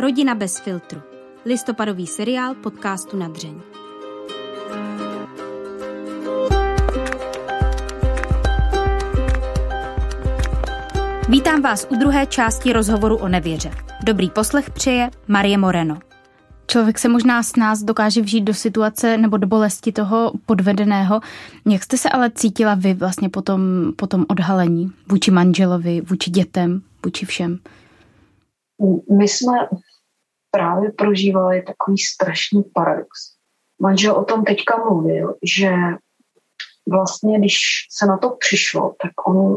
Rodina bez filtru. Listopadový seriál podcastu na dřeň. Vítám vás u druhé části rozhovoru o nevěře. Dobrý poslech přeje Marie Moreno. Člověk se možná s nás dokáže vžít do situace nebo do bolesti toho podvedeného. Jak jste se ale cítila vy vlastně po tom, po tom odhalení vůči manželovi, vůči dětem, vůči všem? My jsme právě prožívali takový strašný paradox. Manžel o tom teďka mluvil, že vlastně, když se na to přišlo, tak on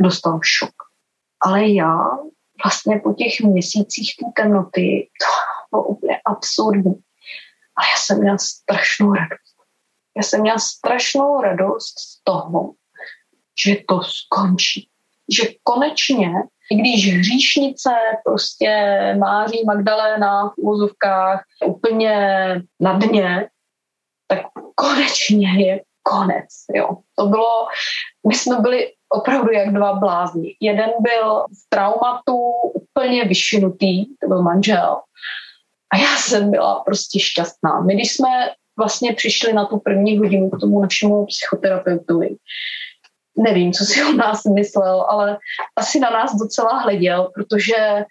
dostal šok. Ale já vlastně po těch měsících té temnoty, to bylo úplně absurdní. A já jsem měla strašnou radost. Já jsem měla strašnou radost z toho, že to skončí. Že konečně, i když hříšnice prostě Máří Magdaléna v úzovkách úplně na dně, tak konečně je konec. Jo. To bylo, my jsme byli opravdu jak dva blázni. Jeden byl v traumatu úplně vyšinutý, to byl manžel, a já jsem byla prostě šťastná. My, když jsme vlastně přišli na tu první hodinu k tomu našemu psychoterapeutovi, nevím, co si o nás myslel, ale asi na nás docela hleděl, protože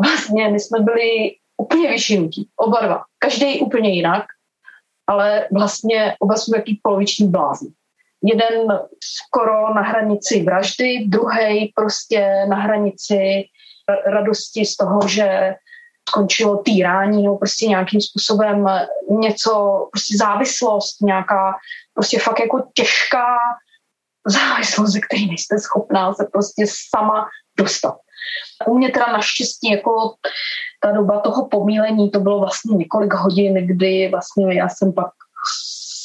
vlastně my jsme byli úplně vyšinutí, oba dva. Každý úplně jinak, ale vlastně oba jsme jaký poloviční blázni. Jeden skoro na hranici vraždy, druhý prostě na hranici radosti z toho, že skončilo týrání nebo prostě nějakým způsobem něco, prostě závislost, nějaká prostě fakt jako těžká závislost, ze které nejste schopná se prostě sama dostat. U mě teda naštěstí jako ta doba toho pomílení, to bylo vlastně několik hodin, kdy vlastně já jsem pak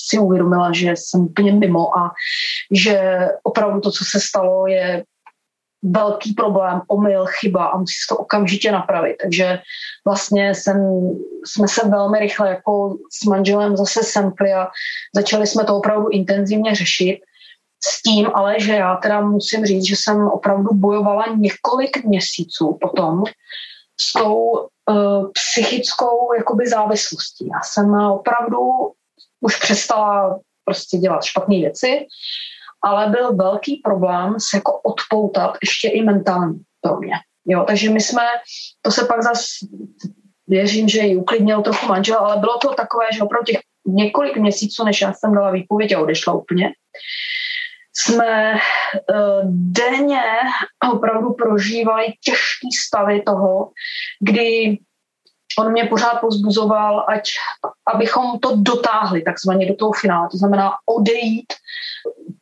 si uvědomila, že jsem úplně mimo a že opravdu to, co se stalo, je velký problém, omyl, chyba a musí se to okamžitě napravit. Takže vlastně jsem, jsme se velmi rychle jako s manželem zase semkli a začali jsme to opravdu intenzivně řešit. S tím ale, že já teda musím říct, že jsem opravdu bojovala několik měsíců potom s tou uh, psychickou jakoby závislostí. Já jsem opravdu už přestala prostě dělat špatné věci, ale byl velký problém se jako odpoutat ještě i mentálně pro mě. Jo, takže my jsme, to se pak zase věřím, že ji uklidnil trochu manžel, ale bylo to takové, že opravdu těch několik měsíců, než já jsem dala výpověď a odešla úplně, jsme uh, denně opravdu prožívali těžké stavy toho, kdy on mě pořád pozbuzoval, ať, abychom to dotáhli takzvaně do toho finále, to znamená odejít,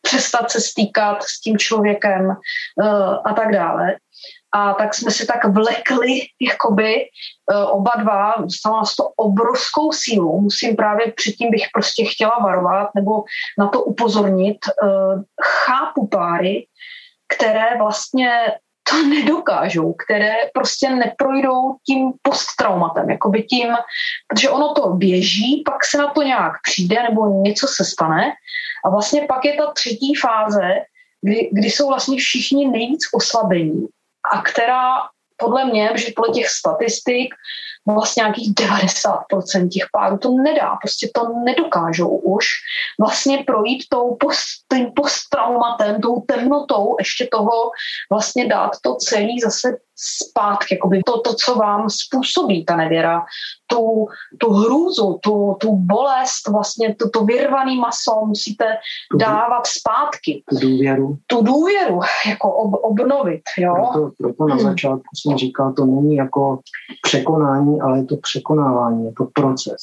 přestat se stýkat s tím člověkem uh, a tak dále. A tak jsme se tak vlekli, jakoby uh, oba dva, dostala nás to obrovskou sílu. Musím právě předtím bych prostě chtěla varovat nebo na to upozornit. Uh, chápu páry, které vlastně to nedokážou, které prostě neprojdou tím posttraumatem, jakoby tím, protože ono to běží, pak se na to nějak přijde nebo něco se stane a vlastně pak je ta třetí fáze, kdy, kdy jsou vlastně všichni nejvíc oslabení a která podle mě, že podle těch statistik vlastně nějakých 90% těch párů to nedá, prostě to nedokážou už vlastně projít tou post, tím posttraumatem, tou temnotou ještě toho vlastně dát to celý zase zpátky, jakoby to, to, co vám způsobí ta nevěra, tu, tu hrůzu, tu, tu bolest, vlastně to, to vyrvaný maso musíte dávat zpátky. Tu důvěru. Tu důvěru, jako ob, obnovit, jo. Proto, proto na hmm. začátku jsem říkal, to není jako překonání, ale je to překonávání, je to proces.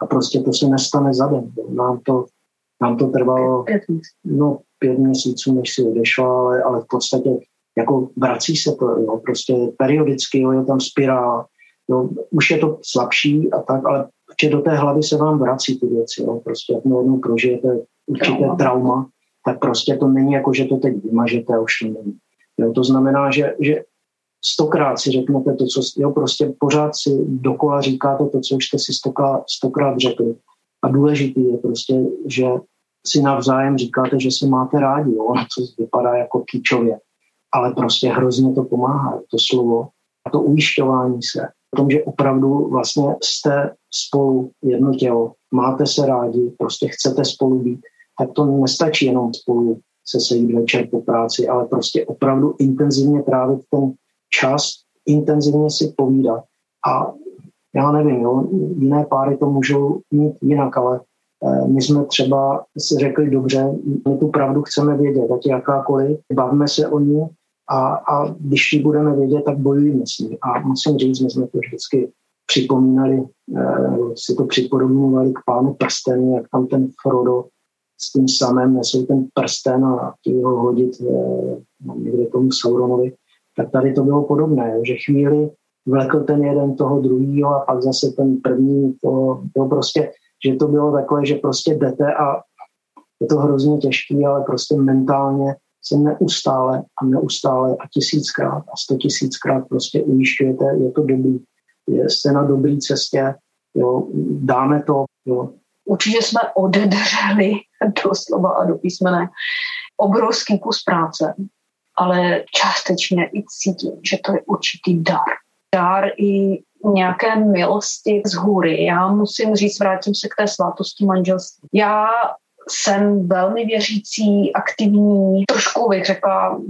A prostě to se nestane za den. Nám to, nám to trvalo pět, no, pět měsíců, než si odešla, ale, ale v podstatě jako vrací se to, jo, prostě periodicky, jo, je tam spirál, jo, už je to slabší a tak, ale že do té hlavy se vám vrací ty věci, jo, prostě jak jednou prožijete určité trauma. trauma, tak prostě to není jako, že to teď vymažete a už to není. Jo, to znamená, že, že stokrát si řeknete to, co, jo, prostě pořád si dokola říkáte to, co už jste si stokrát, stokrát řekli. A důležitý je prostě, že si navzájem říkáte, že se máte rádi, jo, co vypadá jako kýčově ale prostě hrozně to pomáhá, to slovo a to ujišťování se. o tom, že opravdu vlastně jste spolu jedno tělo, máte se rádi, prostě chcete spolu být, tak to nestačí jenom spolu se sejít večer po práci, ale prostě opravdu intenzivně trávit ten čas, intenzivně si povídat. A já nevím, jo, jiné páry to můžou mít jinak, ale eh, my jsme třeba si řekli, dobře, my tu pravdu chceme vědět, ať jakákoliv, bavíme se o ní a, a když ji budeme vědět, tak bojujeme s ní. A musím říct, my jsme to vždycky připomínali, eh, si to připodobňovali k pánu prstenu, jak tam ten Frodo s tím samým nesou ten prsten a chtějí ho hodit eh, někde tomu Sauronovi, tak tady to bylo podobné, že chvíli vlekl ten jeden toho druhého a pak zase ten první, to, to prostě, že to bylo takové, že prostě jdete a je to hrozně těžké, ale prostě mentálně se neustále a neustále a tisíckrát a sto tisíckrát prostě ujišťujete, je to dobrý, jste na dobré cestě, jo, dáme to. Jo. Určitě jsme odedřeli doslova a do písmene obrovský kus práce, ale částečně i cítím, že to je určitý dar. Dar i nějaké milosti z hůry. Já musím říct, vrátím se k té svátosti manželství. Já jsem velmi věřící, aktivní, trošku bych řekla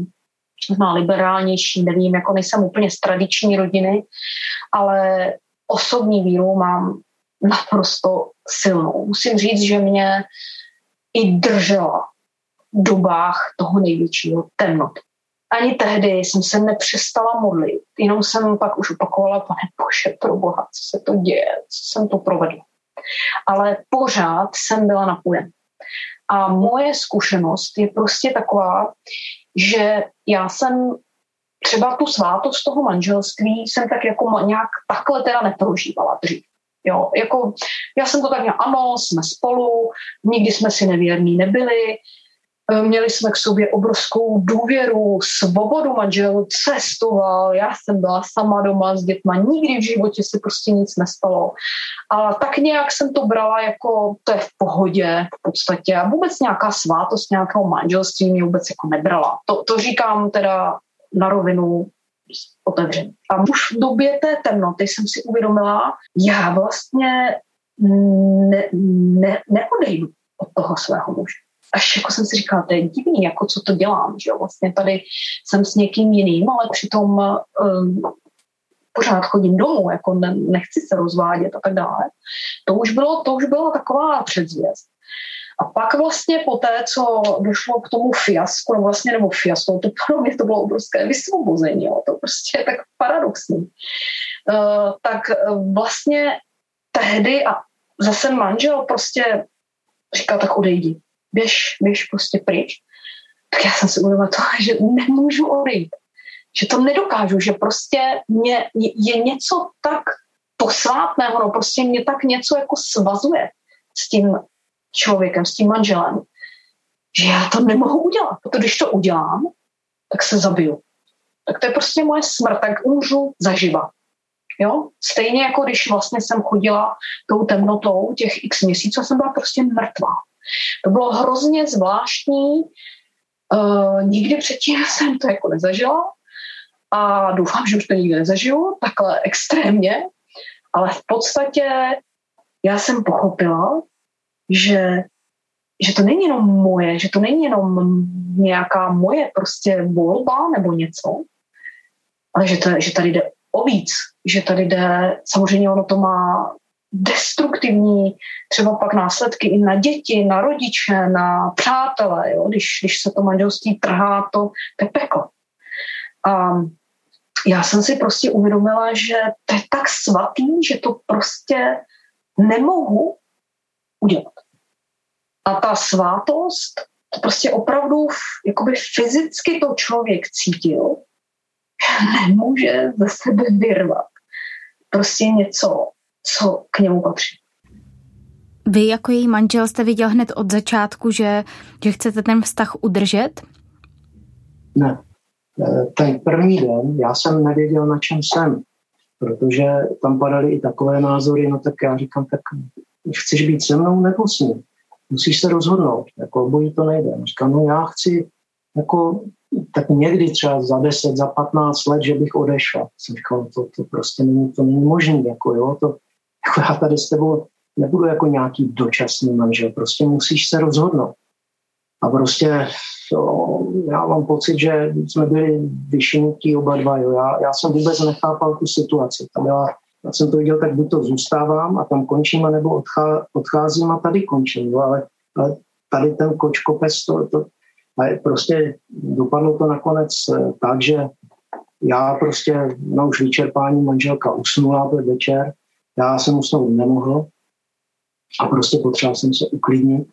možná liberálnější, nevím, jako nejsem úplně z tradiční rodiny, ale osobní víru mám naprosto silnou. Musím říct, že mě i držela v dobách toho největšího temnoty. Ani tehdy jsem se nepřestala modlit, jenom jsem pak už opakovala, pane Bože, pro Boha, co se to děje, co jsem to provedla. Ale pořád jsem byla napojen. A moje zkušenost je prostě taková, že já jsem třeba tu svátost toho manželství jsem tak jako nějak takhle teda neprožívala dřív. Jo, jako já jsem to tak měla, ano, jsme spolu, nikdy jsme si nevěrní nebyli, měli jsme k sobě obrovskou důvěru, svobodu manžel, cestoval, já jsem byla sama doma s dětma, nikdy v životě se prostě nic nestalo. Ale tak nějak jsem to brala jako, to je v pohodě v podstatě. A vůbec nějaká svátost nějakého manželství mě vůbec jako nebrala. To, to říkám teda na rovinu otevřeně. A už v době té temnoty jsem si uvědomila, já vlastně ne, ne, neodejdu od toho svého muže až jako jsem si říkala, to je divný, jako co to dělám, že jo, vlastně tady jsem s někým jiným, ale přitom um, pořád chodím domů, jako ne, nechci se rozvádět a tak dále. To už, bylo, to už byla taková předzvěst. A pak vlastně po té, co došlo k tomu fiasku, nebo vlastně nebo fiasko, to pro mě to bylo obrovské vysvobození, jo, to prostě je tak paradoxní. Uh, tak vlastně tehdy a zase manžel prostě říkal, tak odejdi běž, běž prostě pryč. Tak já jsem si uvědomila to, že nemůžu odejít. Že to nedokážu, že prostě mě, je něco tak posvátného, no prostě mě tak něco jako svazuje s tím člověkem, s tím manželem, že já to nemohu udělat. Protože když to udělám, tak se zabiju. Tak to je prostě moje smrt, tak umřu zaživa. Jo? Stejně jako když vlastně jsem chodila tou temnotou těch x měsíců, jsem byla prostě mrtvá. To bylo hrozně zvláštní. Uh, nikdy předtím jsem to jako nezažila a doufám, že už to nikdy nezažiju, takhle extrémně, ale v podstatě já jsem pochopila, že, že to není jenom moje, že to není jenom nějaká moje prostě volba nebo něco, ale že, to, že tady jde o víc, že tady jde, samozřejmě ono to má destruktivní třeba pak následky i na děti, na rodiče, na přátele, jo? Když, když se to manželství trhá, to, je peklo. A já jsem si prostě uvědomila, že to je tak svatý, že to prostě nemohu udělat. A ta svátost, to prostě opravdu jakoby fyzicky to člověk cítil, že nemůže ze sebe vyrvat prostě něco, co k němu patří. Vy jako její manžel jste viděl hned od začátku, že, že chcete ten vztah udržet? Ne. E, ten první den já jsem nevěděl, na čem jsem, protože tam padaly i takové názory, no tak já říkám, tak chceš být se mnou nebo s ním? Musíš se rozhodnout, jako obojí to nejde. Říkám, no já chci jako tak někdy třeba za 10, za 15 let, že bych odešel. Jsem říkal, to, to prostě není, to není možné, jako jo, to, jako já tady s tebou nebudu jako nějaký dočasný manžel, prostě musíš se rozhodnout. A prostě jo, já mám pocit, že jsme byli vyšinutí oba dva. Jo. Já, já jsem vůbec nechápal tu situaci. Tam já, já jsem to viděl, tak buď to zůstávám a tam končím, anebo odchá, odcházím a tady končím. Jo. Ale, ale tady ten kočkopec, to, to, a prostě dopadlo to nakonec eh, tak, že já prostě na už vyčerpání manželka usnula ve večer, já jsem usnout nemohl a prostě potřeboval jsem se uklidnit,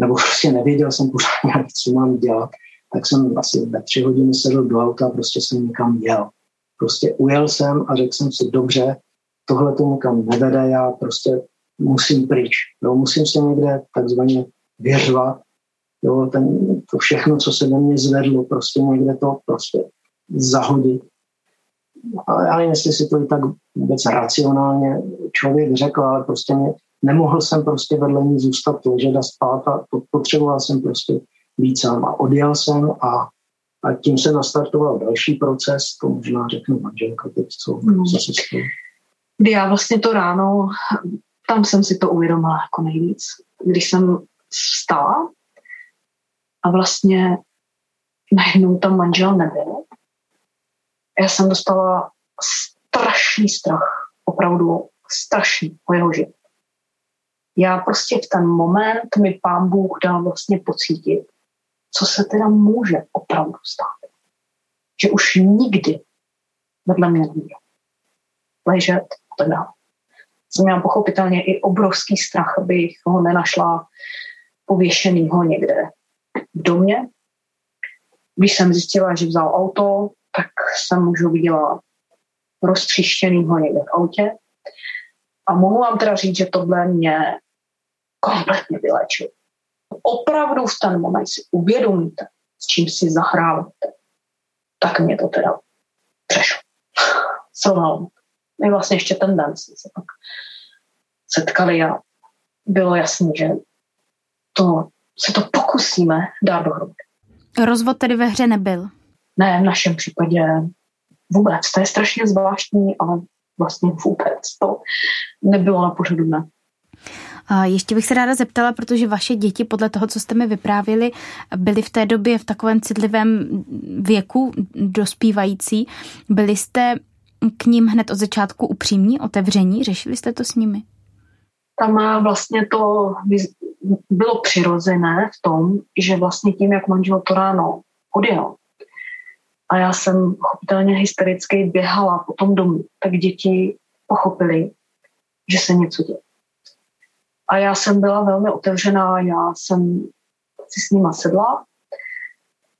nebo prostě nevěděl jsem pořádně, co mám dělat, tak jsem asi ve tři hodiny sedl do auta a prostě jsem někam jel. Prostě ujel jsem a řekl jsem si, dobře, tohle to nikam nevede, já prostě musím pryč. Jo, musím se někde takzvaně věřovat Jo, ten, to všechno, co se do mě zvedlo, prostě někde to prostě zahodit. A já nevím, jestli si to i tak vůbec racionálně člověk řekl, ale prostě mě, nemohl jsem prostě vedle ní zůstat ležet a spát a potřeboval jsem prostě být sám a odjel jsem a, a tím se nastartoval další proces, to možná řeknu manželka teď, co, mm. co se stalo. Kdy já vlastně to ráno, tam jsem si to uvědomila jako nejvíc. Když jsem vstala, a vlastně najednou tam manžel nebyl. Já jsem dostala strašný strach, opravdu strašný o jeho život. Já prostě v ten moment mi pán Bůh dal vlastně pocítit, co se teda může opravdu stát. Že už nikdy vedle mě nebude ležet a tak dále. Jsem měla pochopitelně i obrovský strach, abych ho nenašla pověšenýho někde v domě. Když jsem zjistila, že vzal auto, tak jsem už ho viděla roztřištěnýho někde v autě. A mohu vám teda říct, že tohle mě kompletně vylečilo. Opravdu v ten moment si uvědomíte, s čím si zahráváte. Tak mě to teda přešlo. Selhalo. My vlastně ještě ten den jsme se pak setkali a bylo jasné, že to se to pokusíme dát dohromady. Rozvod tedy ve hře nebyl? Ne, v našem případě vůbec. To je strašně zvláštní, ale vlastně vůbec to nebylo na pořadu dne. A ještě bych se ráda zeptala, protože vaše děti, podle toho, co jste mi vyprávěli, byly v té době v takovém citlivém věku dospívající. Byli jste k ním hned od začátku upřímní, otevření? Řešili jste to s nimi? Tam vlastně to bylo přirozené v tom, že vlastně tím, jak manžel to ráno odjel, a já jsem chopitelně hystericky běhala po tom domu, tak děti pochopili, že se něco děje. A já jsem byla velmi otevřená, já jsem si s nima sedla.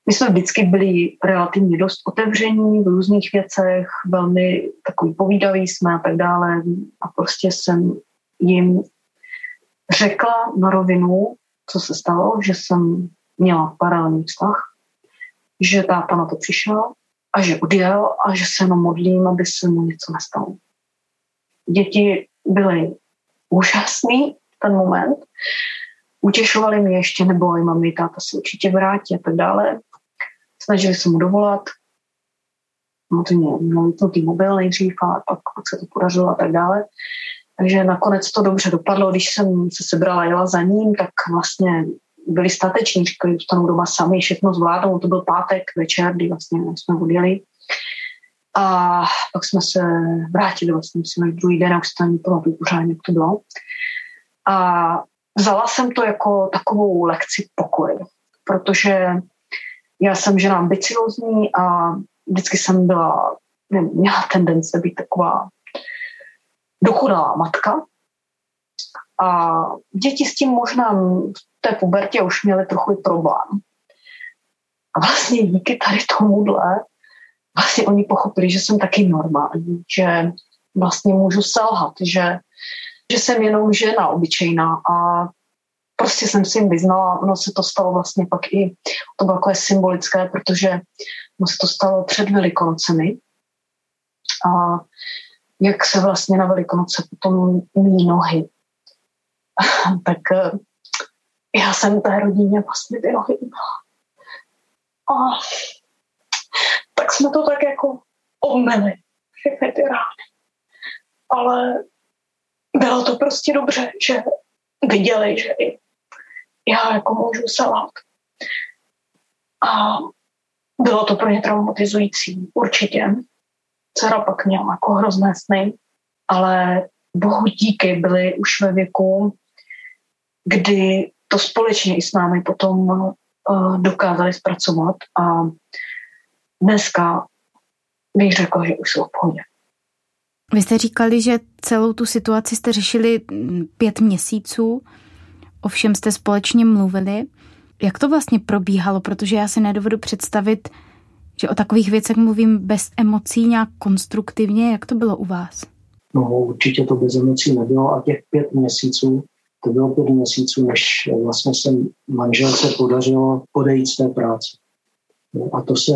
My jsme vždycky byli relativně dost otevření v různých věcech, velmi takový povídaví jsme a tak dále. A prostě jsem jim řekla na rovinu, co se stalo, že jsem měla paralelní vztah, že táta na to přišel a že odjel a že se jenom modlím, aby se mu něco nestalo. Děti byly úžasný v ten moment, utěšovali mě ještě, nebo i mami, táta se určitě vrátí a tak dále. Snažili se mu dovolat, samozřejmě měl vypnutý mobil nejdřív a pak se to podařilo a tak dále. Takže nakonec to dobře dopadlo, když jsem se sebrala jela za ním, tak vlastně byli stateční, říkali, zůstanou doma sami, všechno zvládnou. To byl pátek večer, kdy vlastně jsme odjeli. A pak jsme se vrátili vlastně, myslím, druhý den, jak se tam nepamatuju pořádně, jak to bylo. A vzala jsem to jako takovou lekci pokoje, protože já jsem žena ambiciozní a vždycky jsem byla, nevím, měla tendence být taková dochudalá matka. A děti s tím možná té pubertě už měly trochu problém. A vlastně díky tady tomuhle vlastně oni pochopili, že jsem taky normální, že vlastně můžu selhat, že, že jsem jenom žena obyčejná a prostě jsem si jim vyznala, ono se to stalo vlastně pak i, to bylo takové symbolické, protože ono se to stalo před Velikonocemi a jak se vlastně na Velikonoce potom umí nohy. tak eh, já jsem té rodině vlastně ty nohy A tak jsme to tak jako obmeli, všechny ty rány. Ale bylo to prostě dobře, že viděli, že i já jako můžu selhat. A bylo to pro ně traumatizující, určitě. Dcera pak měla jako hrozné sny, ale bohu díky byli už ve věku, kdy to společně i s námi potom uh, dokázali zpracovat a dneska bych řekla, že už jsou v pohodě. Vy jste říkali, že celou tu situaci jste řešili mm, pět měsíců, ovšem jste společně mluvili. Jak to vlastně probíhalo? Protože já si nedovedu představit, že o takových věcech mluvím bez emocí, nějak konstruktivně. Jak to bylo u vás? No určitě to bez emocí nebylo a těch pět měsíců, to bylo pět měsíců, než vlastně se manželce podařilo odejít z té práce. No, a to se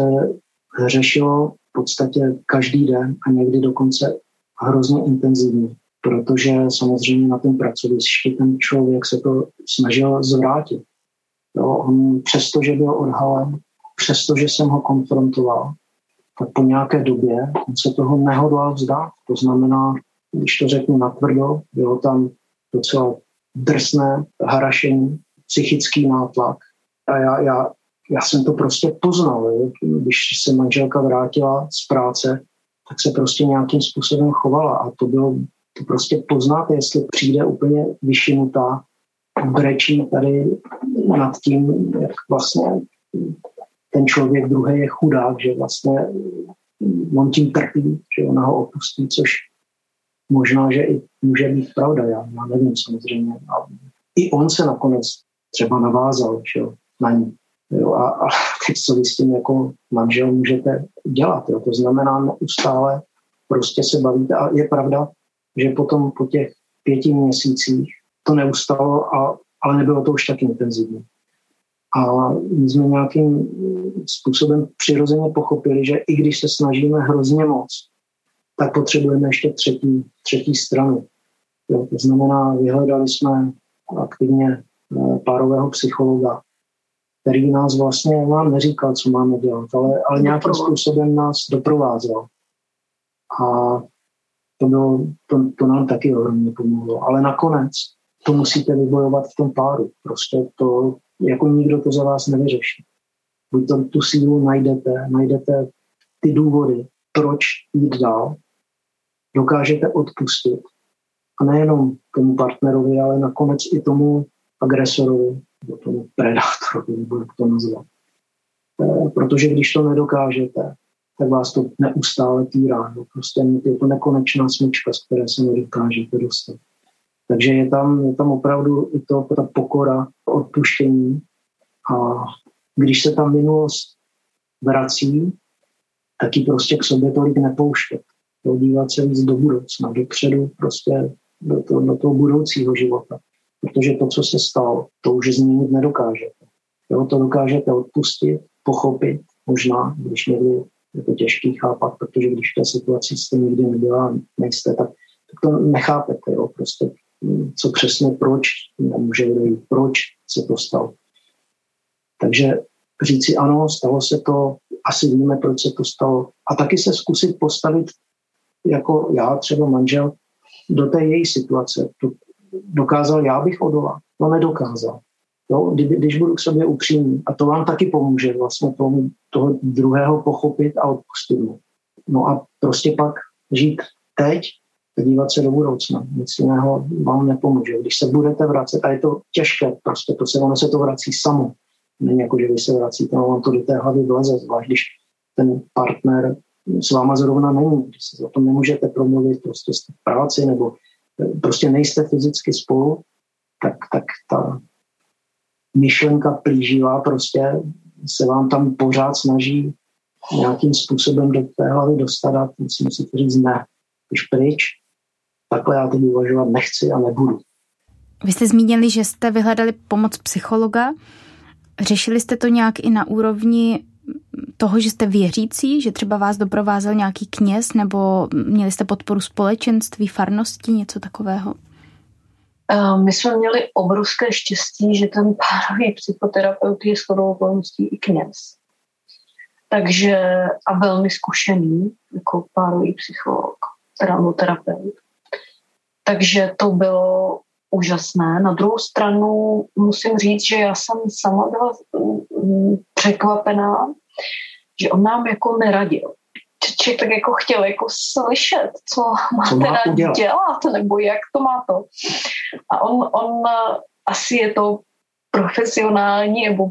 řešilo v podstatě každý den a někdy dokonce hrozně intenzivně, protože samozřejmě na tom pracovišti ten člověk se to snažil zvrátit. Jo, on přestože byl odhalen, přestože jsem ho konfrontoval, tak po nějaké době on se toho nehodlal vzdát. To znamená, když to řeknu natvrdo, bylo tam docela drsné harašení, psychický nátlak. A já, já, já jsem to prostě poznal. Když se manželka vrátila z práce, tak se prostě nějakým způsobem chovala. A to bylo, to prostě poznáte, jestli přijde úplně vyšinutá, brečí tady nad tím, jak vlastně ten člověk druhý je chudák, že vlastně on tím trpí, že ona ho opustí, což možná, že i může být pravda, já, já nevím samozřejmě. A I on se nakonec třeba navázal že jo, na ní. Jo, a, a teď co vy s tím jako manžel můžete dělat. Jo. To znamená neustále prostě se bavíte. A je pravda, že potom po těch pěti měsících to neustalo, a, ale nebylo to už tak intenzivní. A my jsme nějakým způsobem přirozeně pochopili, že i když se snažíme hrozně moc, tak potřebujeme ještě třetí, třetí stranu. Jo, to znamená, vyhledali jsme aktivně eh, párového psychologa, který nás vlastně nám neříkal, co máme dělat, ale, ale nějakým způsobem nás doprovázel. A to, bylo, to, to nám taky ohromně pomohlo. Ale nakonec to musíte vybojovat v tom páru. Prostě to, jako nikdo to za vás nevyřeší. Buď to, tu sílu najdete, najdete ty důvody, proč jít dál, dokážete odpustit. A nejenom tomu partnerovi, ale nakonec i tomu agresorovi, nebo tomu predátorovi, nebo jak to nazvat. E, protože když to nedokážete, tak vás to neustále týrá. No, prostě je to nekonečná smyčka, z které se nedokážete dostat. Takže je tam, je tam opravdu i to, ta pokora, odpuštění. A když se tam minulost vrací, tak ji prostě k sobě tolik nepouštět. Podívat se víc do budoucna, dopředu, prostě do, to, do toho budoucího života. Protože to, co se stalo, to už změnit nedokážete. Jo, to dokážete odpustit, pochopit, možná, když někdy je to těžký chápat, protože když v té situaci jste nikdy nebyla, nejste, tak, tak to nechápete. Jo, prostě co přesně, proč nemůže dojít, proč se to stalo. Takže říci ano, stalo se to, asi víme, proč se to stalo. A taky se zkusit postavit jako já, třeba manžel, do té její situace. To dokázal já bych odolal. No nedokázal. Jo, když budu k sobě upřímný. A to vám taky pomůže vlastně tomu, toho druhého pochopit a odpustit mu. No a prostě pak žít teď dívat se do budoucna. Nic jiného vám nepomůže. Když se budete vracet, a je to těžké, prostě to se, ono se to vrací samo. Není jako, že vy se vracíte, no vám to do té hlavy vleze, zvlášť když ten partner s váma zrovna není, když se o tom nemůžete promluvit, prostě jste v práci nebo eh, prostě nejste fyzicky spolu, tak, tak ta myšlenka plíživá prostě se vám tam pořád snaží nějakým způsobem do té hlavy dostat a si musíte říct ne, už pryč, takhle já teď uvažovat nechci a nebudu. Vy jste zmínili, že jste vyhledali pomoc psychologa. Řešili jste to nějak i na úrovni toho, že jste věřící, že třeba vás doprovázel nějaký kněz, nebo měli jste podporu společenství, farností, něco takového? My jsme měli obrovské štěstí, že ten párový psychoterapeut je shodou okolností i kněz. takže a velmi zkušený jako párový psycholog, terapeut. Takže to bylo úžasné. Na druhou stranu musím říct, že já jsem sama byla mm, překvapená, že on nám jako neradil. Člověk tak jako chtěl jako slyšet, co má co teda dělat. dělat, nebo jak to má to. A on, on asi je to profesionální, nebo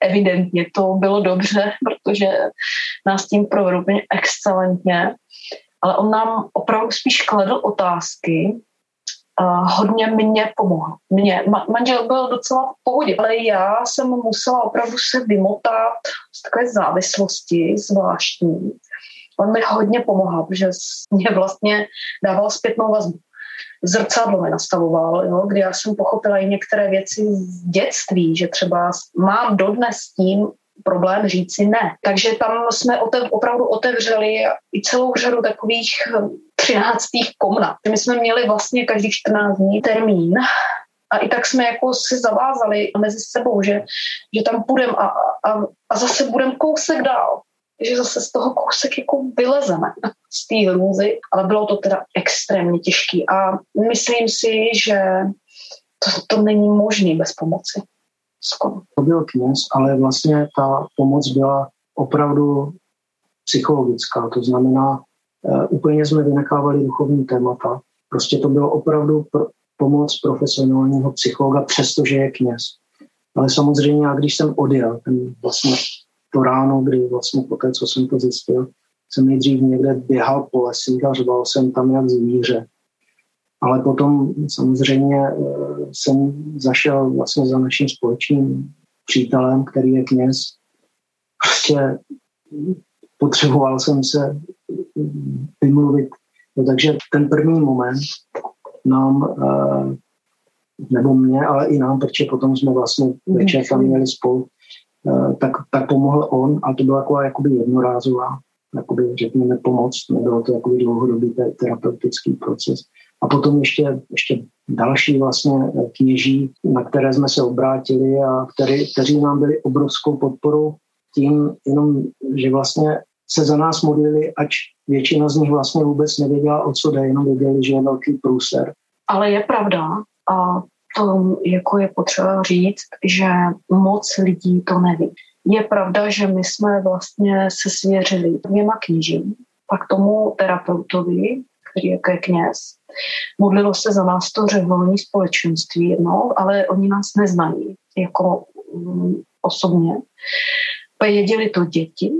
evidentně to bylo dobře, protože nás tím provedl úplně excelentně, ale on nám opravdu spíš kladl otázky, uh, hodně mě pomohl. Mě, ma- manžel byl docela v pohodě, ale já jsem musela opravdu se vymotat z takové závislosti zvláštní. On mi hodně pomohl, protože mě vlastně dával zpětnou vazbu zrcadlo mi nastavoval, jo, kdy já jsem pochopila i některé věci z dětství, že třeba mám dodnes s tím problém říci ne. Takže tam jsme otev, opravdu otevřeli i celou řadu takových hm, třináctých komnat. My jsme měli vlastně každý 14 dní termín a i tak jsme jako si zavázali mezi sebou, že, že tam půjdeme a, a, a zase budeme kousek dál že zase z toho kousek jako vylezeme z té hrůzy, ale bylo to teda extrémně těžké a myslím si, že to, to není možné bez pomoci. Skoro. To byl kněz, ale vlastně ta pomoc byla opravdu psychologická, to znamená, úplně jsme vynechávali duchovní témata, prostě to bylo opravdu pro, pomoc profesionálního psychologa, přestože je kněz. Ale samozřejmě, já když jsem odjel, ten vlastně to ráno, kdy vlastně po té, co jsem to zjistil, jsem nejdřív někde běhal po lesích a řval jsem tam jak zvíře. Ale potom samozřejmě eh, jsem zašel vlastně za naším společným přítelem, který je kněz. Prostě potřeboval jsem se vymluvit. No, takže ten první moment nám, eh, nebo mě, ale i nám, protože potom jsme vlastně večer tam měli spolu, Eh, tak, tak pomohl on a to byla taková jakoby jednorázová, jakoby řekněme pomoc, nebylo to jakoby dlouhodobý terapeutický proces. A potom ještě, ještě další vlastně eh, kněží, na které jsme se obrátili a který, kteří nám byli obrovskou podporou tím, jenom, že vlastně se za nás modlili, ač většina z nich vlastně vůbec nevěděla, o co jde, jenom věděli, že je velký průser. Ale je pravda, a to jako je potřeba říct, že moc lidí to neví. Je pravda, že my jsme vlastně se svěřili dvěma knížím, pak tomu terapeutovi, který je kněz. Modlilo se za nás to řeholní společenství jednou, ale oni nás neznají jako um, osobně. Věděli to děti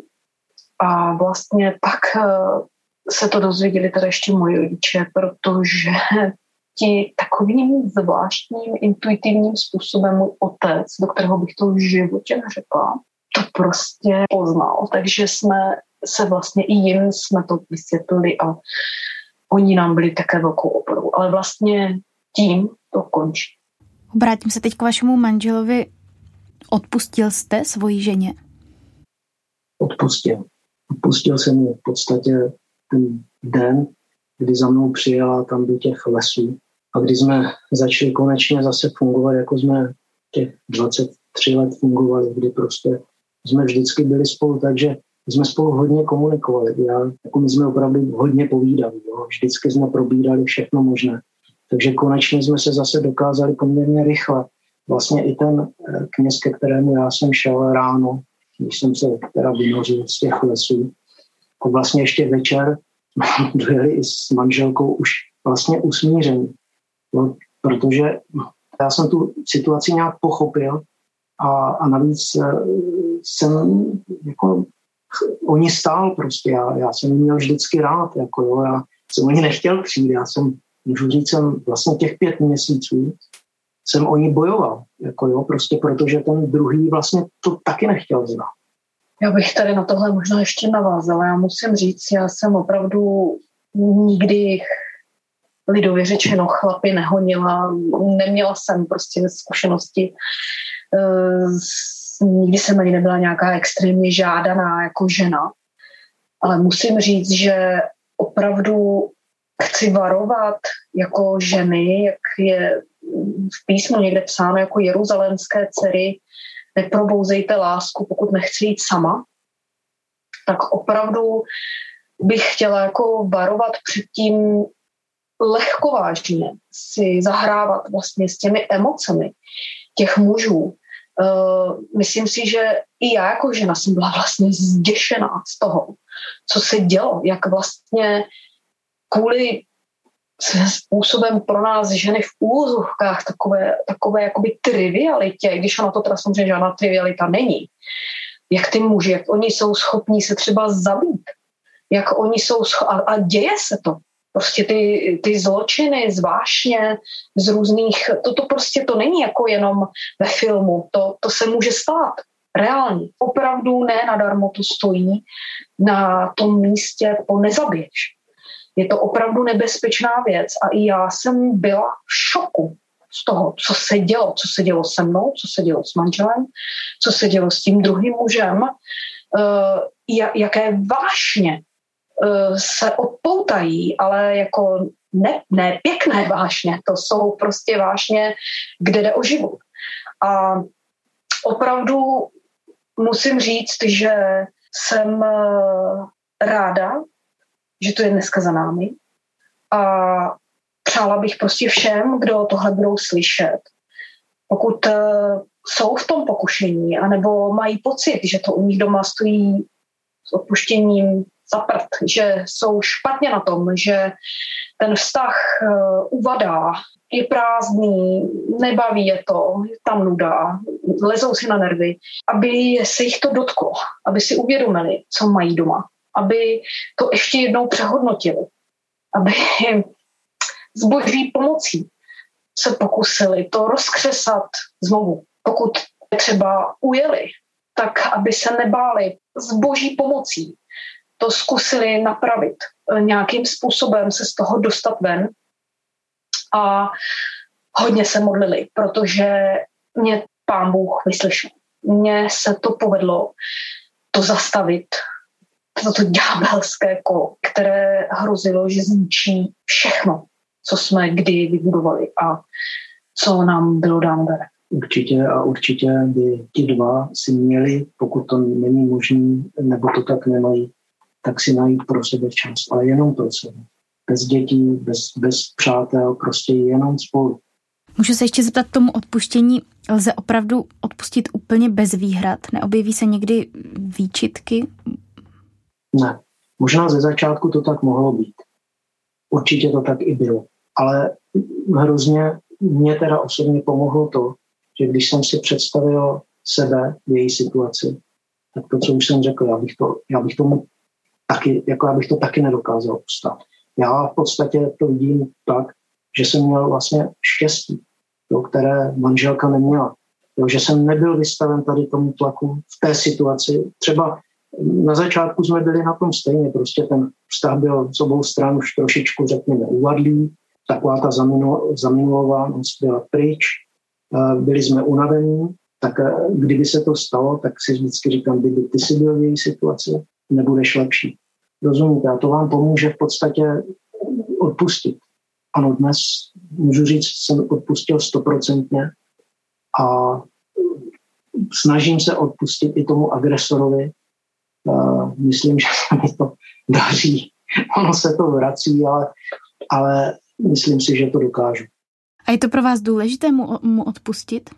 a vlastně pak uh, se to dozvěděli teda ještě moji rodiče, protože ti takovým zvláštním, intuitivním způsobem můj otec, do kterého bych to v životě neřekla, to prostě poznal. Takže jsme se vlastně i jim jsme to vysvětlili a oni nám byli také velkou oporou. Ale vlastně tím to končí. Obrátím se teď k vašemu manželovi. Odpustil jste svoji ženě? Odpustil. Odpustil jsem mi v podstatě ten den, kdy za mnou přijela tam do těch lesů a když jsme začali konečně zase fungovat, jako jsme těch 23 let fungovali, kdy prostě jsme vždycky byli spolu, takže jsme spolu hodně komunikovali. Já, jako my jsme opravdu hodně povídali. Jo. Vždycky jsme probídali všechno možné. Takže konečně jsme se zase dokázali poměrně rychle. Vlastně i ten eh, kněz, ke kterému já jsem šel ráno, když jsem se teda vynořil z těch lesů, a vlastně ještě večer dojeli i s manželkou už vlastně usmíření. No, protože já jsem tu situaci nějak pochopil a, a navíc eh, jsem jako oni stál prostě, já, já jsem měl vždycky rád, jako jo, já jsem ani nechtěl přijít, já jsem, můžu říct, jsem vlastně těch pět měsíců jsem o ní bojoval, jako jo, prostě protože ten druhý vlastně to taky nechtěl znát. Já bych tady na tohle možná ještě navázala. Já musím říct, já jsem opravdu nikdy lidově řečeno chlapy nehonila, neměla jsem prostě zkušenosti eh, nikdy jsem ani nebyla nějaká extrémně žádaná jako žena. Ale musím říct, že opravdu chci varovat jako ženy, jak je v písmu někde psáno jako jeruzalémské dcery, neprobouzejte lásku, pokud nechci jít sama. tak opravdu bych chtěla jako varovat před tím lehkovážně si zahrávat vlastně s těmi emocemi těch mužů. Uh, myslím si, že i já jako žena jsem byla vlastně zděšená z toho, co se dělo, jak vlastně kvůli způsobem pro nás ženy v úzovkách takové, takové jakoby trivialitě, když ona to teda samozřejmě žádná trivialita není, jak ty muži, jak oni jsou schopní se třeba zabít, jak oni jsou scho- a, a děje se to. Prostě ty, ty zločiny zvážně z různých, toto prostě to není jako jenom ve filmu, to, to se může stát reálně. Opravdu ne nadarmo to stojí na tom místě po nezabiješ. Je to opravdu nebezpečná věc a i já jsem byla v šoku z toho, co se dělo, co se dělo se mnou, co se dělo s manželem, co se dělo s tím druhým mužem, uh, jaké vášně uh, se odpoutají, ale jako ne, ne pěkné vášně, to jsou prostě vášně, kde jde o život. A opravdu musím říct, že jsem uh, ráda, že to je dneska za námi. A přála bych prostě všem, kdo tohle budou slyšet, pokud uh, jsou v tom pokušení, anebo mají pocit, že to u nich doma stojí s odpuštěním za prd, že jsou špatně na tom, že ten vztah uh, uvadá, je prázdný, nebaví je to, je tam nuda, lezou si na nervy, aby se jich to dotklo, aby si uvědomili, co mají doma aby to ještě jednou přehodnotili, aby s boží pomocí se pokusili to rozkřesat znovu. Pokud třeba ujeli, tak aby se nebáli s boží pomocí to zkusili napravit, nějakým způsobem se z toho dostat ven a hodně se modlili, protože mě pán Bůh vyslyšel. Mně se to povedlo to zastavit, toto ďábelské kolo, které hrozilo, že zničí všechno, co jsme kdy vybudovali a co nám bylo dáno dare. Určitě a určitě by ti dva si měli, pokud to není možné, nebo to tak nemají, tak si najít pro sebe čas, ale jenom pro sebe. Bez dětí, bez, bez přátel, prostě jenom spolu. Můžu se ještě zeptat tomu odpuštění. Lze opravdu odpustit úplně bez výhrad? Neobjeví se někdy výčitky? Ne. Možná ze začátku to tak mohlo být. Určitě to tak i bylo. Ale hrozně mě teda osobně pomohlo to, že když jsem si představil sebe v její situaci, tak to, co už jsem řekl, já bych, to, já bych tomu taky, jako já bych to taky nedokázal ustát. Já v podstatě to vidím tak, že jsem měl vlastně štěstí, to, které manželka neměla. Jo, že jsem nebyl vystaven tady tomu tlaku v té situaci. Třeba na začátku jsme byli na tom stejně, prostě ten vztah byl z obou stran už trošičku, řekněme, uvadlý, taková ta zamilovanost byla pryč, byli jsme unavení, tak kdyby se to stalo, tak si vždycky říkám, kdyby ty si byl v její situaci, nebudeš lepší. Rozumíte? A to vám pomůže v podstatě odpustit. Ano, dnes můžu říct, jsem odpustil stoprocentně a snažím se odpustit i tomu agresorovi, myslím, že se mi to daří. Ono se to vrací, ale, ale myslím si, že to dokážu. A je to pro vás důležité mu, mu odpustit?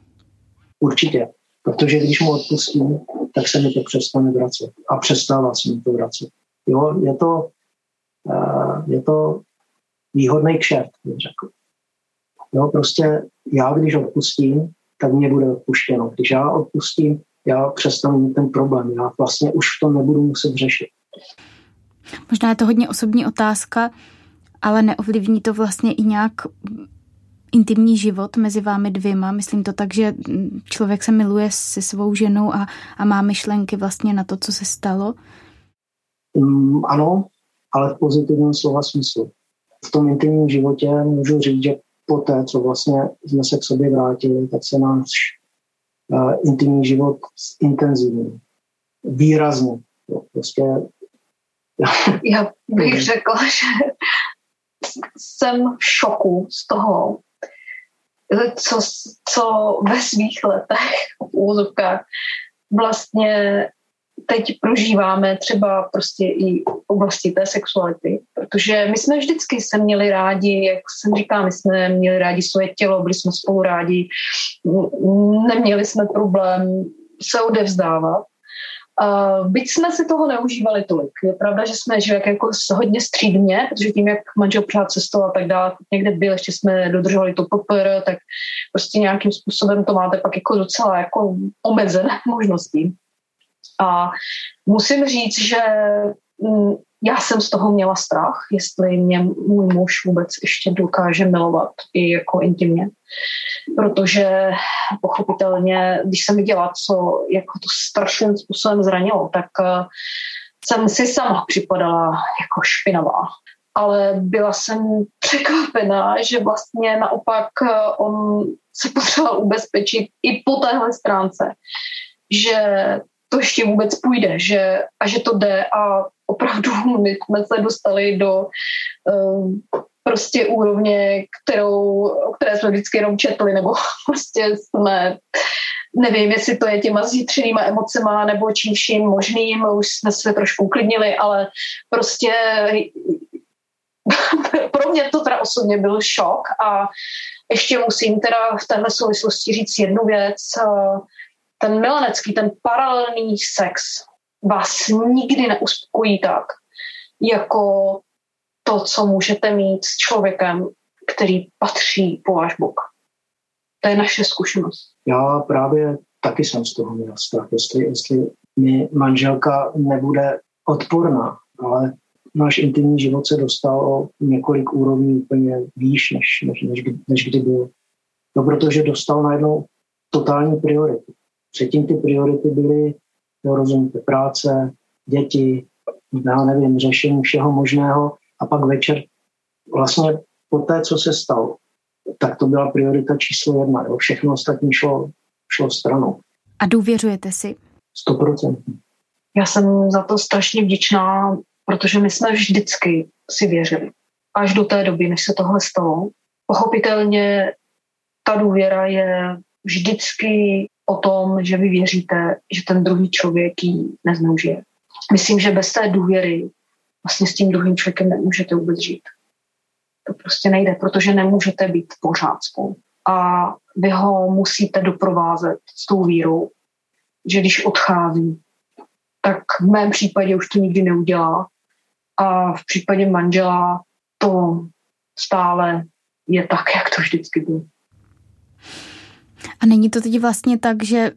Určitě, protože když mu odpustím, tak se mi to přestane vracet a přestává se mi to vracet. Jo, je to, je to výhodný kšert, bych řekl. Jo, prostě já, když odpustím, tak mě bude odpuštěno. Když já odpustím, já přestanu mít ten problém. Já vlastně už to nebudu muset řešit. Možná je to hodně osobní otázka, ale neovlivní to vlastně i nějak intimní život mezi vámi dvěma. Myslím to tak, že člověk se miluje se svou ženou a, a má myšlenky vlastně na to, co se stalo. Um, ano, ale v pozitivním slova smyslu. V tom intimním životě můžu říct, že po té, co vlastně jsme se k sobě vrátili, tak se náš intimní život intenzivní. Výrazně. Jo, prostě já bych řekla, že jsem v šoku z toho, co, co ve svých letech v úzovkách vlastně teď prožíváme třeba prostě i v oblasti té sexuality, protože my jsme vždycky se měli rádi, jak jsem říká, my jsme měli rádi svoje tělo, byli jsme spolu rádi, neměli jsme problém se odevzdávat. Byť jsme si toho neužívali tolik. Je pravda, že jsme žili jako hodně střídně, protože tím, jak manžel pořád cestoval a tak dále, někde byl, ještě jsme dodržovali to PPR, tak prostě nějakým způsobem to máte pak jako docela jako omezené možnosti. A musím říct, že mm, já jsem z toho měla strach, jestli mě můj muž vůbec ještě dokáže milovat i jako intimně. Protože pochopitelně, když jsem viděla, co jako to strašným způsobem zranilo, tak eh, jsem si sama připadala jako špinavá. Ale byla jsem překvapená, že vlastně naopak eh, on se potřeboval ubezpečit i po téhle stránce, že to ještě vůbec půjde že, a že to jde a opravdu my jsme se dostali do um, prostě úrovně, kterou, o které jsme vždycky jenom četli, nebo prostě jsme, nevím, jestli to je těma zjitřenýma emocema, nebo čím vším možným, už jsme se trošku uklidnili, ale prostě pro mě to teda osobně byl šok a ještě musím teda v téhle souvislosti říct jednu věc, ten milenecký, ten paralelní sex vás nikdy neuspokojí tak, jako to, co můžete mít s člověkem, který patří po váš bok. To je naše zkušenost. Já právě taky jsem z toho měl strach, jestli, jestli mi manželka nebude odporná, ale náš intimní život se dostal o několik úrovní úplně výš, než, než, než, než kdy byl. No, protože dostal najednou totální prioritu. Předtím ty priority byly, jo, rozumíte, práce, děti, já nevím, řešení všeho možného a pak večer vlastně po té, co se stalo, tak to byla priorita číslo jedna. Jo. Všechno ostatní šlo, šlo stranou. A důvěřujete si? Sto procent. Já jsem za to strašně vděčná, protože my jsme vždycky si věřili. Až do té doby, než se tohle stalo. Pochopitelně ta důvěra je vždycky o tom, že vy věříte, že ten druhý člověk ji nezneužije. Myslím, že bez té důvěry vlastně s tím druhým člověkem nemůžete vůbec žít. To prostě nejde, protože nemůžete být pořád spolu. A vy ho musíte doprovázet s tou vírou, že když odchází, tak v mém případě už to nikdy neudělá. A v případě manžela to stále je tak, jak to vždycky bylo. A není to teď vlastně tak, že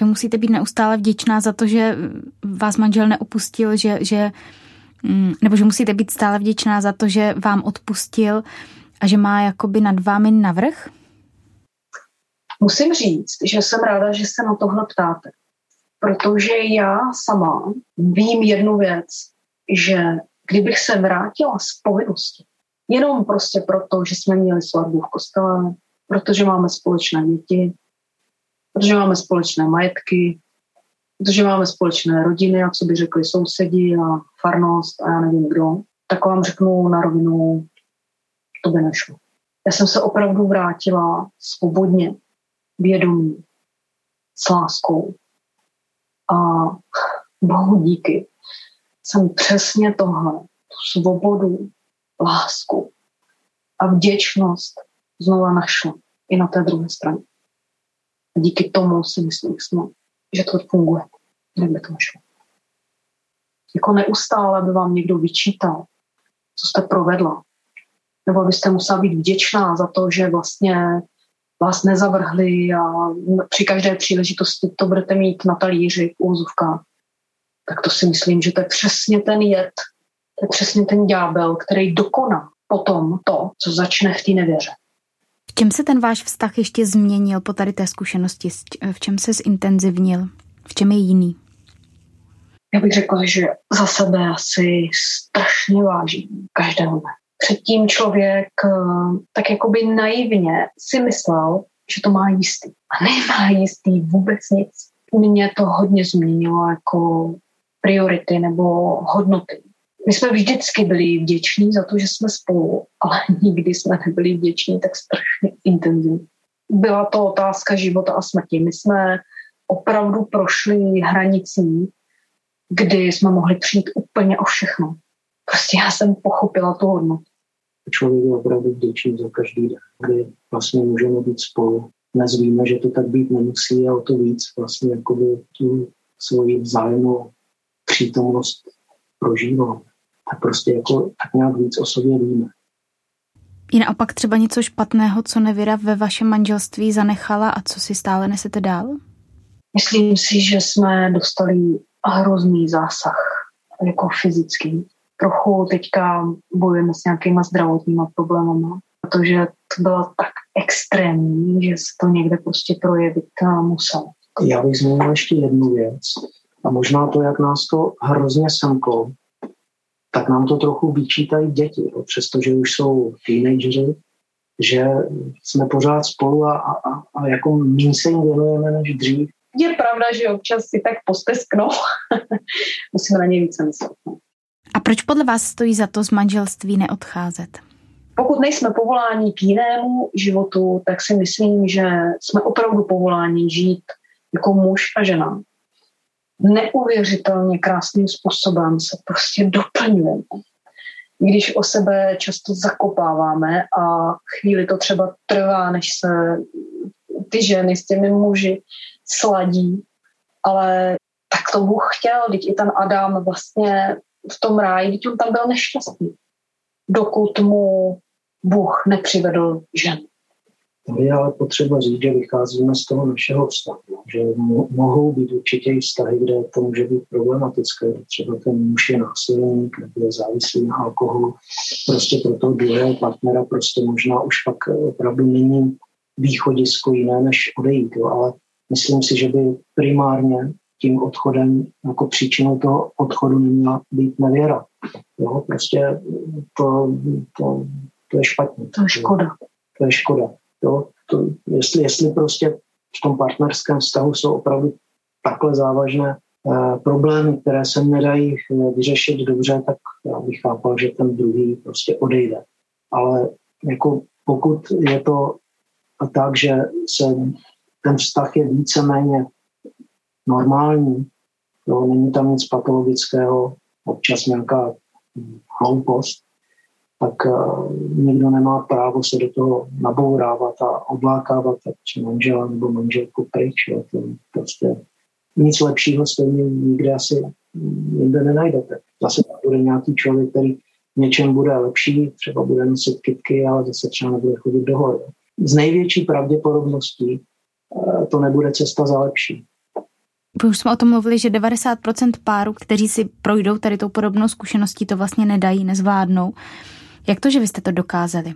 vy musíte být neustále vděčná za to, že vás manžel neopustil, že, že mm, nebo že musíte být stále vděčná za to, že vám odpustil a že má jakoby nad vámi navrh? Musím říct, že jsem ráda, že se na tohle ptáte, protože já sama vím jednu věc, že kdybych se vrátila z povinnosti, jenom prostě proto, že jsme měli svatbu v kostele, protože máme společné děti, protože máme společné majetky, protože máme společné rodiny a co by řekli sousedi a farnost a já nevím kdo, tak vám řeknu na rovinu, to by nešlo. Já jsem se opravdu vrátila svobodně, vědomí, s láskou. A bohu díky jsem přesně tohle, tu svobodu, lásku a vděčnost znova našla i na té druhé straně. A díky tomu si myslím, že to funguje. Jak by to šlo. Jako neustále by vám někdo vyčítal, co jste provedla. Nebo byste musela být vděčná za to, že vlastně vás nezavrhli a při každé příležitosti to budete mít na talíři v. Tak to si myslím, že to je přesně ten jed, to je přesně ten ďábel, který dokoná potom to, co začne v té nevěře čem se ten váš vztah ještě změnil po tady té zkušenosti? V čem se zintenzivnil? V čem je jiný? Já bych řekla, že za sebe asi strašně vážím každého dne. Předtím člověk eh, tak jakoby naivně si myslel, že to má jistý. A nemá jistý vůbec nic. Mě to hodně změnilo jako priority nebo hodnoty. My jsme vždycky byli vděční za to, že jsme spolu, ale nikdy jsme nebyli vděční tak strašně intenzivně. Byla to otázka života a smrti. My jsme opravdu prošli hranicí, kdy jsme mohli přijít úplně o všechno. Prostě já jsem pochopila tu hodnotu. Člověk je opravdu vděčný za každý den, kdy vlastně můžeme být spolu. Dnes víme, že to tak být nemusí a o to víc vlastně jakoby tu svoji vzájemnou přítomnost prožívám. Tak prostě jako tak nějak víc o sobě víme. Je naopak třeba něco špatného, co nevěra ve vašem manželství zanechala a co si stále nesete dál? Myslím si, že jsme dostali hrozný zásah, jako fyzický. Trochu teďka bojujeme s nějakýma zdravotníma problémy, protože to bylo tak extrémní, že se to někde prostě projevit muselo. Já bych zmínil ještě jednu věc. A možná to, jak nás to hrozně semklo, tak nám to trochu vyčítají děti, jo, přestože už jsou teenageři, že jsme pořád spolu a, a, a jako méně se jim věnujeme než dřív. Je pravda, že občas si tak postesknou. Musíme na ně více myslet. A proč podle vás stojí za to z manželství neodcházet? Pokud nejsme povoláni k jinému životu, tak si myslím, že jsme opravdu povoláni žít jako muž a žena neuvěřitelně krásným způsobem se prostě doplňujeme. Když o sebe často zakopáváme a chvíli to třeba trvá, než se ty ženy s těmi muži sladí, ale tak to Bůh chtěl, teď i ten Adam vlastně v tom ráji, teď on tam byl nešťastný, dokud mu Bůh nepřivedl ženu. Tady je ale potřeba říct, že vycházíme z toho našeho vztahu, že mohou být určitě i vztahy, kde to může být problematické. Třeba ten muž je násilník nebo je závislý na alkoholu. Prostě pro toho druhého partnera prostě možná už pak opravdu není východisko jiné, než odejít. Jo. Ale myslím si, že by primárně tím odchodem, jako příčinou toho odchodu neměla být nevěra. Jo, prostě to, to, to je špatně. To je škoda. To je škoda. Jo? To, jestli, jestli prostě v tom partnerském vztahu jsou opravdu takhle závažné eh, problémy, které se nedají eh, vyřešit dobře, tak já bych chápal, že ten druhý prostě odejde. Ale jako pokud je to tak, že se ten vztah je víceméně normální, jo, není tam nic patologického, občas nějaká hloupost, tak uh, nikdo nemá právo se do toho nabourávat a oblákávat či manžela nebo manželku pryč. Jo. To prostě nic lepšího stejně nikde asi nikde nenajdete. Zase bude nějaký člověk, který něčem bude lepší, třeba bude nosit kytky, ale zase třeba nebude chodit do hory. Z největší pravděpodobností uh, to nebude cesta za lepší. Už jsme o tom mluvili, že 90% párů, kteří si projdou tady tou podobnou zkušeností, to vlastně nedají, nezvládnou. Jak to, že vy jste to dokázali?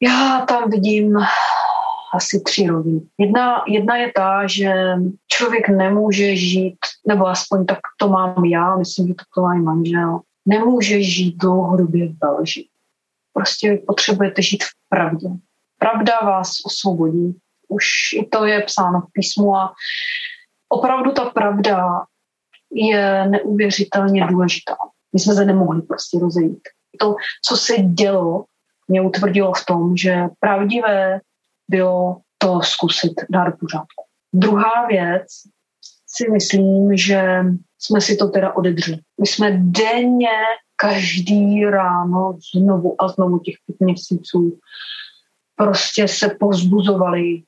Já tam vidím asi tři roviny. Jedna, jedna je ta, že člověk nemůže žít, nebo aspoň tak to mám já, myslím, že to, to má i manžel, nemůže žít dlouhodobě v Belži. Prostě potřebujete žít v pravdě. Pravda vás osvobodí. Už i to je psáno v písmu a opravdu ta pravda je neuvěřitelně důležitá. My jsme se nemohli prostě rozejít to, co se dělo, mě utvrdilo v tom, že pravdivé bylo to zkusit dát pořádku. Druhá věc si myslím, že jsme si to teda odedřeli. My jsme denně, každý ráno, znovu a znovu těch pět měsíců, prostě se pozbuzovali,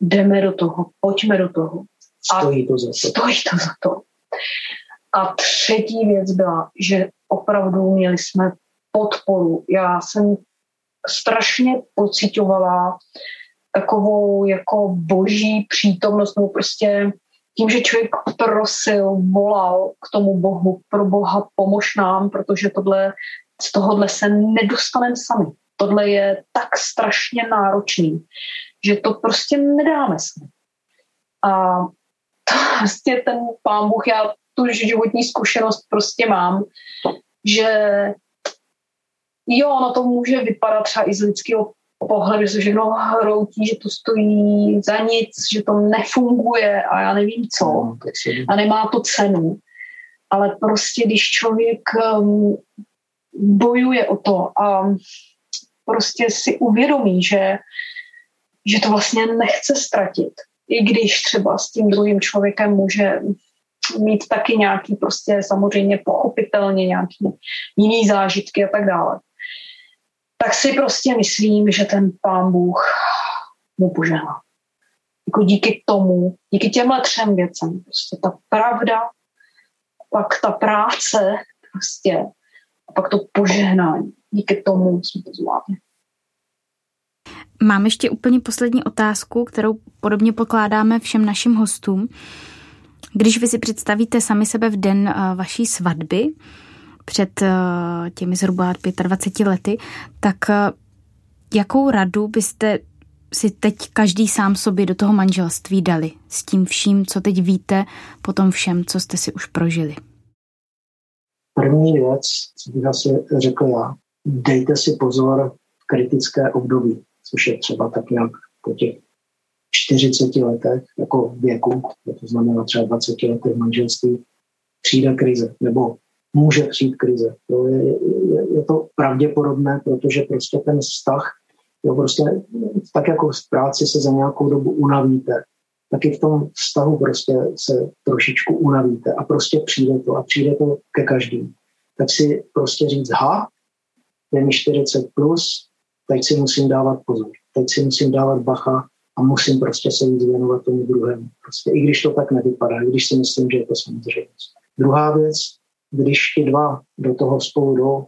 jdeme do toho, pojďme do toho. A stojí to za to. Stojí to za to. A třetí věc byla, že opravdu měli jsme podporu. Já jsem strašně pocitovala takovou jako boží přítomnost, nebo prostě tím, že člověk prosil, volal k tomu Bohu, pro Boha pomož nám, protože tohle, z tohohle se nedostaneme sami. Tohle je tak strašně náročný, že to prostě nedáme sami. A to vlastně ten pán Bůh, já tu životní zkušenost prostě mám, že jo, ono to může vypadat třeba i z lidského pohledu, že se všechno hroutí, že to stojí za nic, že to nefunguje a já nevím co no, a nemá to cenu. Ale prostě, když člověk um, bojuje o to a prostě si uvědomí, že, že to vlastně nechce ztratit, i když třeba s tím druhým člověkem může mít taky nějaký prostě samozřejmě pochopitelně nějaký jiný zážitky a tak dále. Tak si prostě myslím, že ten pán Bůh mu požehná. Jako díky tomu, díky těmhle třem věcem, prostě ta pravda, pak ta práce, prostě, a pak to požehnání. Díky tomu jsme to zvládli. Mám ještě úplně poslední otázku, kterou podobně pokládáme všem našim hostům. Když vy si představíte sami sebe v den uh, vaší svatby, před uh, těmi zhruba 25 lety, tak uh, jakou radu byste si teď každý sám sobě do toho manželství dali s tím vším, co teď víte, po tom všem, co jste si už prožili? První věc, co bych asi řekl já, dejte si pozor v kritické období, což je třeba tak nějak po těch 40 letech jako věku, to znamená třeba 20 letech manželství, přijde krize, nebo může přijít krize. To je, je, je to pravděpodobné, protože prostě ten vztah, jo, prostě tak jako v práci se za nějakou dobu unavíte, tak i v tom vztahu prostě se trošičku unavíte a prostě přijde to a přijde to ke každým. Tak si prostě říct, ha, je mi 40 plus, teď si musím dávat pozor, teď si musím dávat bacha a musím prostě se víc věnovat tomu druhému. Prostě, I když to tak nevypadá, i když si myslím, že je to samozřejmě. Druhá věc, když ti dva do toho spolu jdou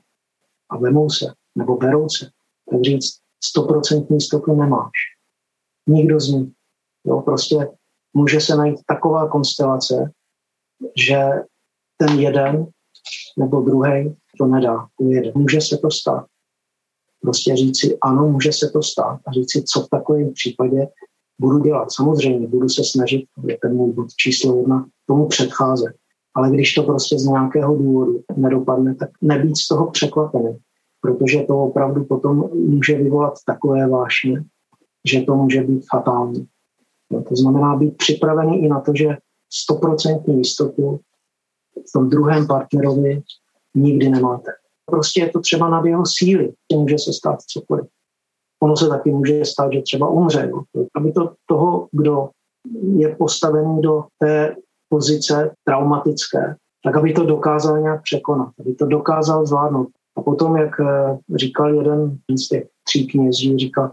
a vemou se, nebo berou se, tak říct, stoprocentní jistotu nemáš. Nikdo z nich. Jo, prostě může se najít taková konstelace, že ten jeden nebo druhý to nedá, ujede. Může se to stát. Prostě říci, ano, může se to stát a říci, co v takovém případě budu dělat. Samozřejmě budu se snažit, je ten můj bod číslo jedna, tomu předcházet. Ale když to prostě z nějakého důvodu nedopadne, tak nebýt z toho překvapený, protože to opravdu potom může vyvolat takové vášně, že to může být fatální. No, to znamená být připravený i na to, že stoprocentní jistotu v tom druhém partnerovi nikdy nemáte. Prostě je to třeba nad jeho síly, může se stát cokoliv. Ono se taky může stát, že třeba umře. Jo. Aby to toho, kdo je postavený do té pozice traumatické, tak aby to dokázal nějak překonat, aby to dokázal zvládnout. A potom, jak eh, říkal jeden z těch tří kněží, říkal,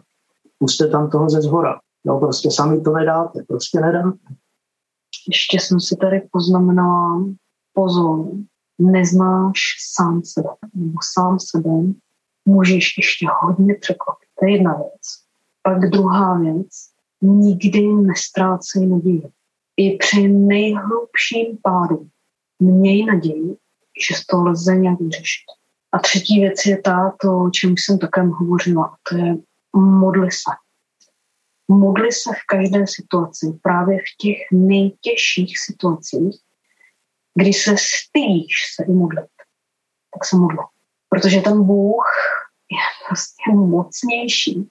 puste tam toho ze zhora. No prostě sami to nedáte, prostě nedáte. Ještě jsem si tady poznamenala pozor, neznáš sám sebe, nebo sám sebe, můžeš ještě hodně překvapit. To je jedna věc. Pak druhá věc, nikdy nestrácej naději. I při nejhlubším pádu měj naději, že to lze nějak vyřešit. A třetí věc je ta, to, o čem jsem také hovořila, to je modli se. Modli se v každé situaci, právě v těch nejtěžších situacích, kdy se stydíš se i modlit, tak se modli. Protože ten Bůh je prostě mocnější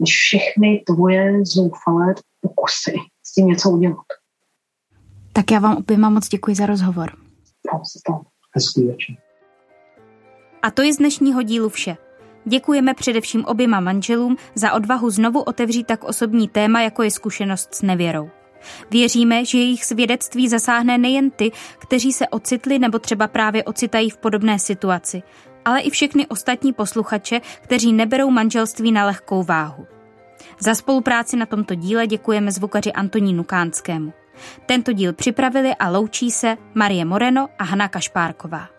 než všechny tvoje zoufalé pokusy s tím něco udělat. Tak já vám oběma moc děkuji za rozhovor. Hezký večer. A to je z dnešního dílu vše. Děkujeme především oběma manželům za odvahu znovu otevřít tak osobní téma, jako je zkušenost s nevěrou. Věříme, že jejich svědectví zasáhne nejen ty, kteří se ocitli nebo třeba právě ocitají v podobné situaci, ale i všechny ostatní posluchače, kteří neberou manželství na lehkou váhu. Za spolupráci na tomto díle děkujeme zvukaři Antonínu Kánskému. Tento díl připravili a loučí se Marie Moreno a Hana Kašpárková.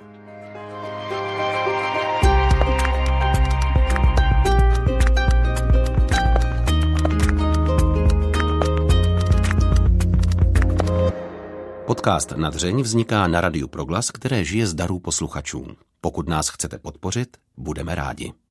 Podcast Nadřeň vzniká na Radiu Proglas, které žije z darů posluchačů. Pokud nás chcete podpořit, budeme rádi.